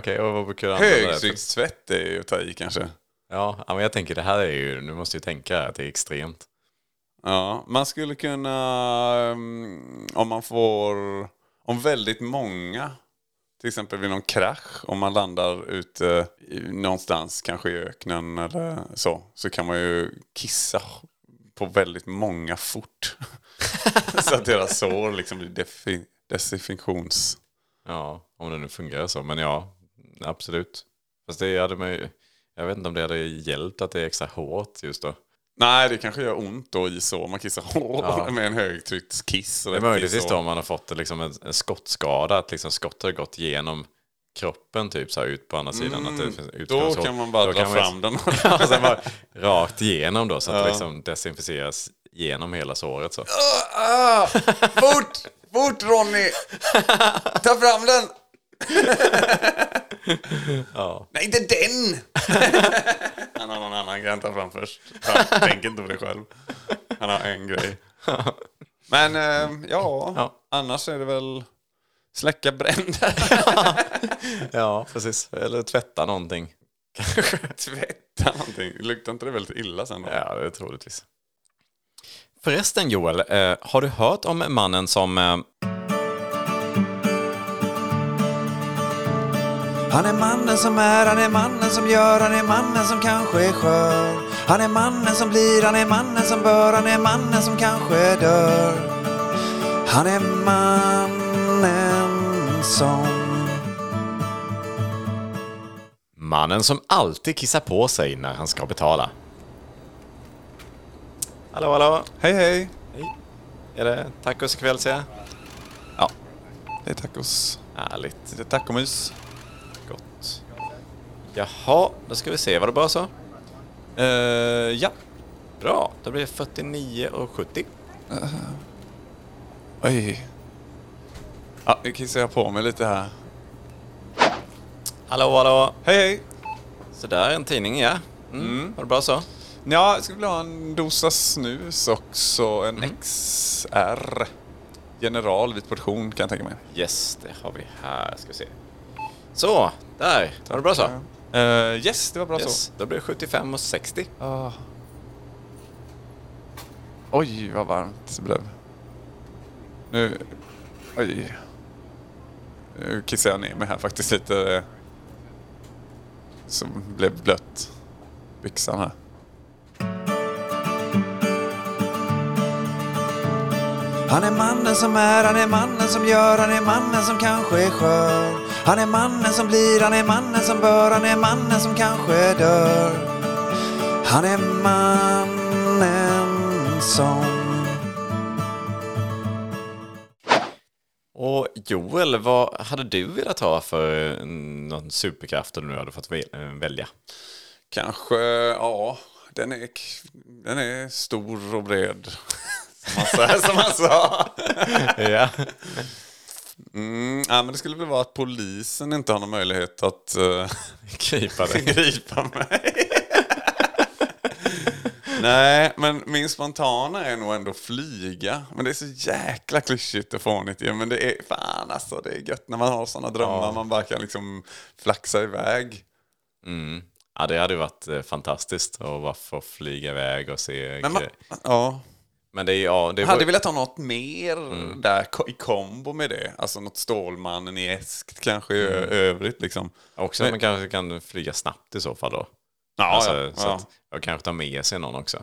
till? Högtryckstvätt är ju att ta i kanske. Ja, ja, men jag tänker det här är ju, nu måste ju tänka att det är extremt. Ja, man skulle kunna, ehm, om man får, om väldigt många, till exempel vid någon krasch, om man landar ute någonstans, kanske i öknen eller så, så kan man ju kissa på väldigt många fort. så att deras sår liksom blir desinfektions... Ja, om det nu fungerar så. Men ja, absolut. Fast det hade man ju, jag vet inte om det hade hjälpt att det är extra hårt just då. Nej, det kanske gör ont då i så. Man kissar Ja. med en högtryckskiss. Det är möjligtvis då om man har fått liksom en, en skottskada, att liksom skott har gått igenom kroppen typ så här ut på andra sidan. att det finns Då kan man bara Då dra fram den. Ja, och sen bara rakt igenom då så att det liksom desinficeras genom hela såret. Så. Ah, fort! Fort Ronny! Ta fram den! Ja. Nej, inte den! Han har någon annan grej han fram först. Han tänker inte på det själv. Han har en grej. Men eh, ja, Ja. annars är det väl släcka bränder. ja, precis. Eller tvätta någonting. Tvätta någonting. Luktar inte det väldigt illa sen då? Ja, det är troligtvis. Förresten Joel, eh, har du hört om mannen som... Eh, Han är mannen som är, han är mannen som gör, han är mannen som kanske är skör. Han är mannen som blir, han är mannen som bör, han är mannen som kanske dör. Han är mannen som... Mannen som alltid kissar på sig när han ska betala. Hallå, hallå. Hej hej! Är det tacos ikväll ser jag? Ja, det är tacos. Härligt. Lite tacomys. Gott. Jaha, då ska vi se. Var det bra så? Uh, ja. Bra, då blir det 49 och 70. Oj. Ja, nu kissar jag på mig lite här. Hallå, hallå. Hej hej! Så där en tidning ja. Mm. Var det bra så? Ja, jag skulle vilja ha en dosa snus också. En XR. General vit portion kan jag tänka mig. Yes, det har vi här. Ska vi se. Så, där. Var det bra så? Uh, yes, det var bra Yes, då blir det 75 och 60. så. Ah. Oj, vad varmt det blev. Nu... Oj. Nu kissar jag ner mig här faktiskt lite. eh, Som blev blött. Byxan här. Han är mannen som är, han är mannen som gör, han är mannen som kanske är skör. Han är mannen som blir, han är mannen som bör, han är mannen som kanske dör. Han är mannen som... Och Joel, vad hade du velat ha för eh, någon superkraft om du hade fått eh, välja? Kanske, ja. Den är, den är stor och bred. Som man sa. ja. Mm, ja, men det skulle väl vara att polisen inte har någon möjlighet att uh, Gripa gripa mig. Nej, men min spontana är nog ändå flyga. Men det är så jäkla klyschigt och fånigt ju. Men det är fan alltså, det är gött när man har sådana drömmar. Man bara kan liksom flaxa iväg. Mm. Ja, det hade ju varit eh, fantastiskt att bara få flyga iväg och se Men, man, ja, Men det ja, det hade var, velat ha något mer där ko- i kombo med det. Alltså något Stålmannen i eskt kanske i ö- övrigt liksom. också att man kanske kan flyga snabbt i så fall då. Ja, alltså, ja, så ja. att jag kanske tar med sig någon också.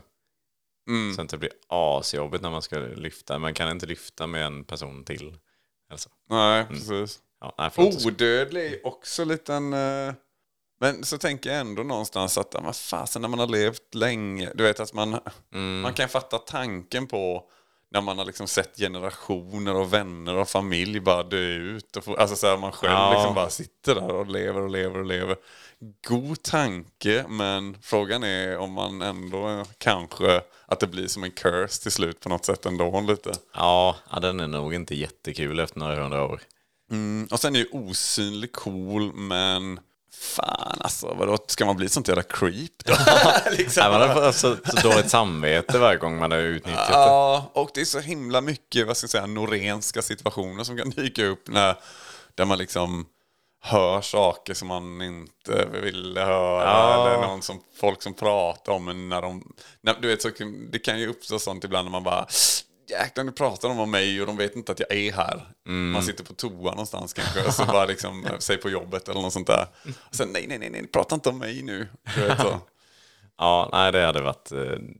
Mm. Så att det blir asjobbigt när man ska lyfta. Man kan inte lyfta med en person till. Alltså. Nej, precis. Ja, nej. Odödlig är också liten... eh, Men så tänker jag ändå någonstans att, men fasen när man har levt länge, du vet att man, man kan fatta tanken på när man har liksom sett generationer och vänner och familj bara dö ut. Och få, alltså så här, man själv Ja. liksom bara sitter där och lever och lever och lever. God tanke, men frågan är om man ändå kanske, att det blir som en curse till slut på något sätt ändå lite. Ja, ja, den är nog inte jättekul efter några hundra år. Mm, och sen är ju osynlig cool, men fan alltså, vadå, ska man bli sånt jävla creep då? liksom. Nej, man har så, så dåligt samvete varje gång man har utnyttjat det. Ja, och det är så himla mycket, vad ska jag säga, norenska situationer som kan dyka upp när, där man liksom hör saker som man inte ville höra. Ja. Eller någon som, folk som pratar om en när de... När, du vet, så, det kan ju uppstå sånt ibland när man bara Jäklar nu pratar de om mig och de vet inte att jag är här. Man sitter på toa någonstans kanske. Och så bara liksom, eh, säg på jobbet eller något sånt där. Och sen nej, nej, nej, nej, prata inte om mig nu. Ja, nej, det hade varit... eh,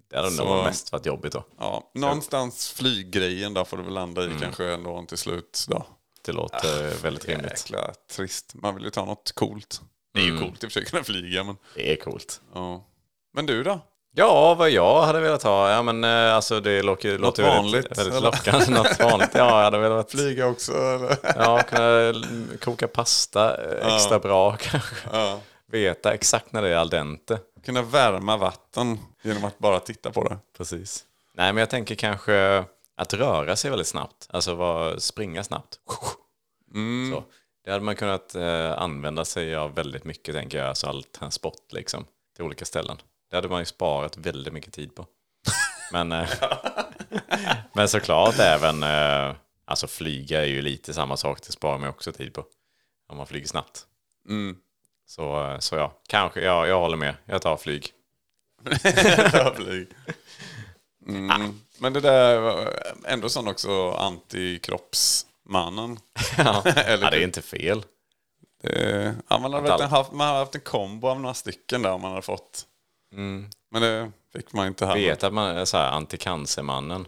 Det hade Så- nog mest varit jobbigt då. Ja, någonstans flyggrejen där får du väl landa i kanske ändå till slut. Då. Det låter väldigt rimligt. Jäkla trist. Man vill ju ta något coolt. Det är ju coolt i och för sig att kunna flyga, men... Det är coolt. Ja. Men du då? Ja, vad jag hade velat ha? Ja, men eh, alltså det låter, låter vanligt, väldigt, lockande. Något vanligt. Ja, jag hade velat Flyga också, eller? ja, kunna koka pasta eh, extra bra kanske. Ja. Veta exakt när det är al dente. Kunna värma vatten genom att bara titta på det. Precis. Nej, men jag tänker kanske att röra sig väldigt snabbt. Alltså springa snabbt. Så. Det hade man kunnat eh, använda sig av väldigt mycket, tänker jag. Alltså all transport liksom, till olika ställen. Det hade man ju sparat väldigt mycket tid på. Men, eh, men såklart även, eh, alltså flyga är ju lite samma sak. Det sparar man också tid på. Om man flyger snabbt. Mm. Så, eh, så ja, kanske, ja, jag håller med. Jag tar flyg. Ja, flyg. Mm. Men det där var ändå sån också antikroppsmannen. ja, Eller ja, det är typ- inte fel. Det, ja, man, alla- haft, man har haft en kombo av några stycken där man har fått. Men det fick man inte här. Vet att man är så här anticancermannen.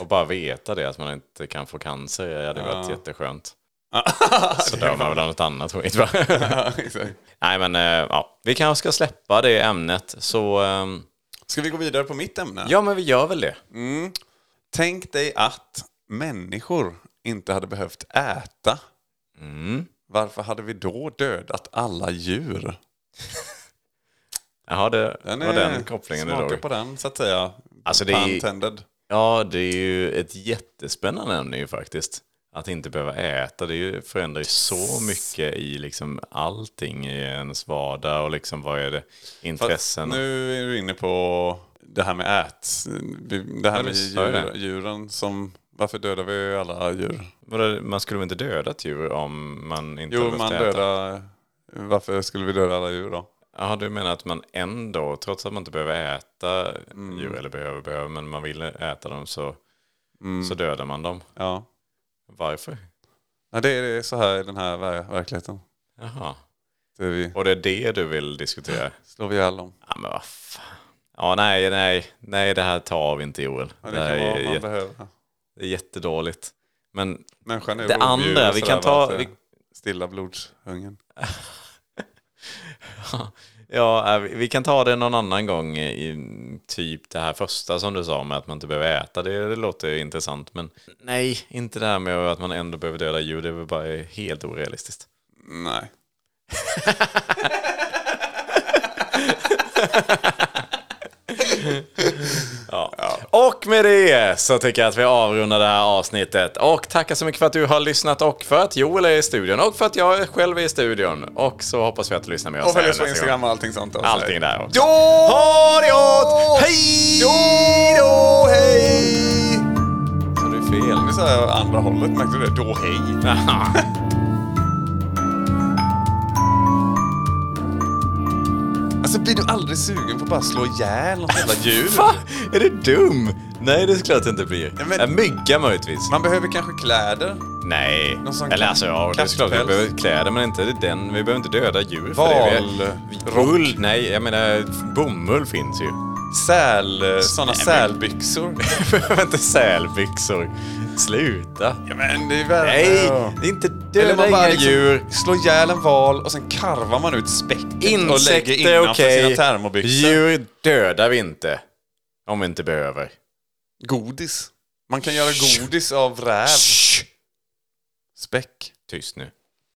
Och bara veta det, att man inte kan få cancer, det hade varit jätteskönt. Så dör man väl av något annat skit va? Ja. Nej men, eh, ja. Vi kanske ska släppa det ämnet, så... ehm, Ska vi gå vidare på mitt ämne? Ja, men vi gör väl det. Tänk dig att människor inte hade behövt äta. Mm. Varför hade vi då dödat alla djur? Jaha, det Den var den kopplingen smaka idag. på den så att säga. Alltså, det är-. Ja, det är ju ett jättespännande ämne ju faktiskt. Att inte behöva äta, det förändrar ju så mycket i liksom allting i ens vardag och liksom vad är det, Fast intressen. nu är du inne på det här med ät. Det här med du djur, djuren som... Varför dödar vi alla djur? Man skulle väl inte döda ett djur om man inte Jo, man dödar... Varför skulle vi döda alla djur då? Jaha, du menar att man ändå, trots att man inte behöver äta Mm. djur, eller behöver, behöver, men man vill äta dem så, så dödar man dem. Ja. Varför? ja det är så här i den här ver- verkligheten. Jaha. Det vi, Och det är det du vill diskutera? slår vi ihjäl dem. Ja, men vad fan. Ja, nej, nej, nej, det här tar vi inte Joel. Ja, det, det här är, jätte, behöver. det är jättedåligt. Men Människan är Det andra, vi kan ta- vi- Stilla blodshungern. ja, äh, vi- kan ta det någon annan gång i typ det här första som du sa med att man inte behöver äta. Det, det låter intressant, men nej, inte det här med att man ändå behöver döda djur. Det är väl bara helt orealistiskt. Nej. Ja. Och med det så tycker jag att vi avrundar det här avsnittet. Och tackar så mycket för att du har lyssnat och för att Joel är i studion och för att jag själv är i studion. Och så hoppas vi att du lyssnar med oss Och följ oss på Instagram och allting sånt. då. Allting där också. Då! Ha det gott! Hej då! hej! Så det är fel. Nu sa jag andra hållet, märkte du det? Då hej! Alltså blir du aldrig sugen på att bara slå ihjäl något jävla djur? Va? Är du dum? Nej, det är klart det inte blir. Ja, men- En mygga möjligtvis. Man behöver kanske kläder. Nej. Eller alltså ja, det är klart vi behöver kläder men inte den. Vi behöver inte döda djur för Val- det. Vi- Ull, nej, jag menar bomull finns ju. Säl, sådana Nej, men- sälbyxor. Behöver inte sälbyxor. Sluta. Ja men det är värre. Nej, det är inte döda inga liksom djur. slår ihjäl en val och sen karvar man ut späcket och lägger Insekter innanför okej. sina termobyxor. Djur dödar vi inte. Om vi inte behöver. Godis. Man kan göra godis av räv. Späck. Tyst nu.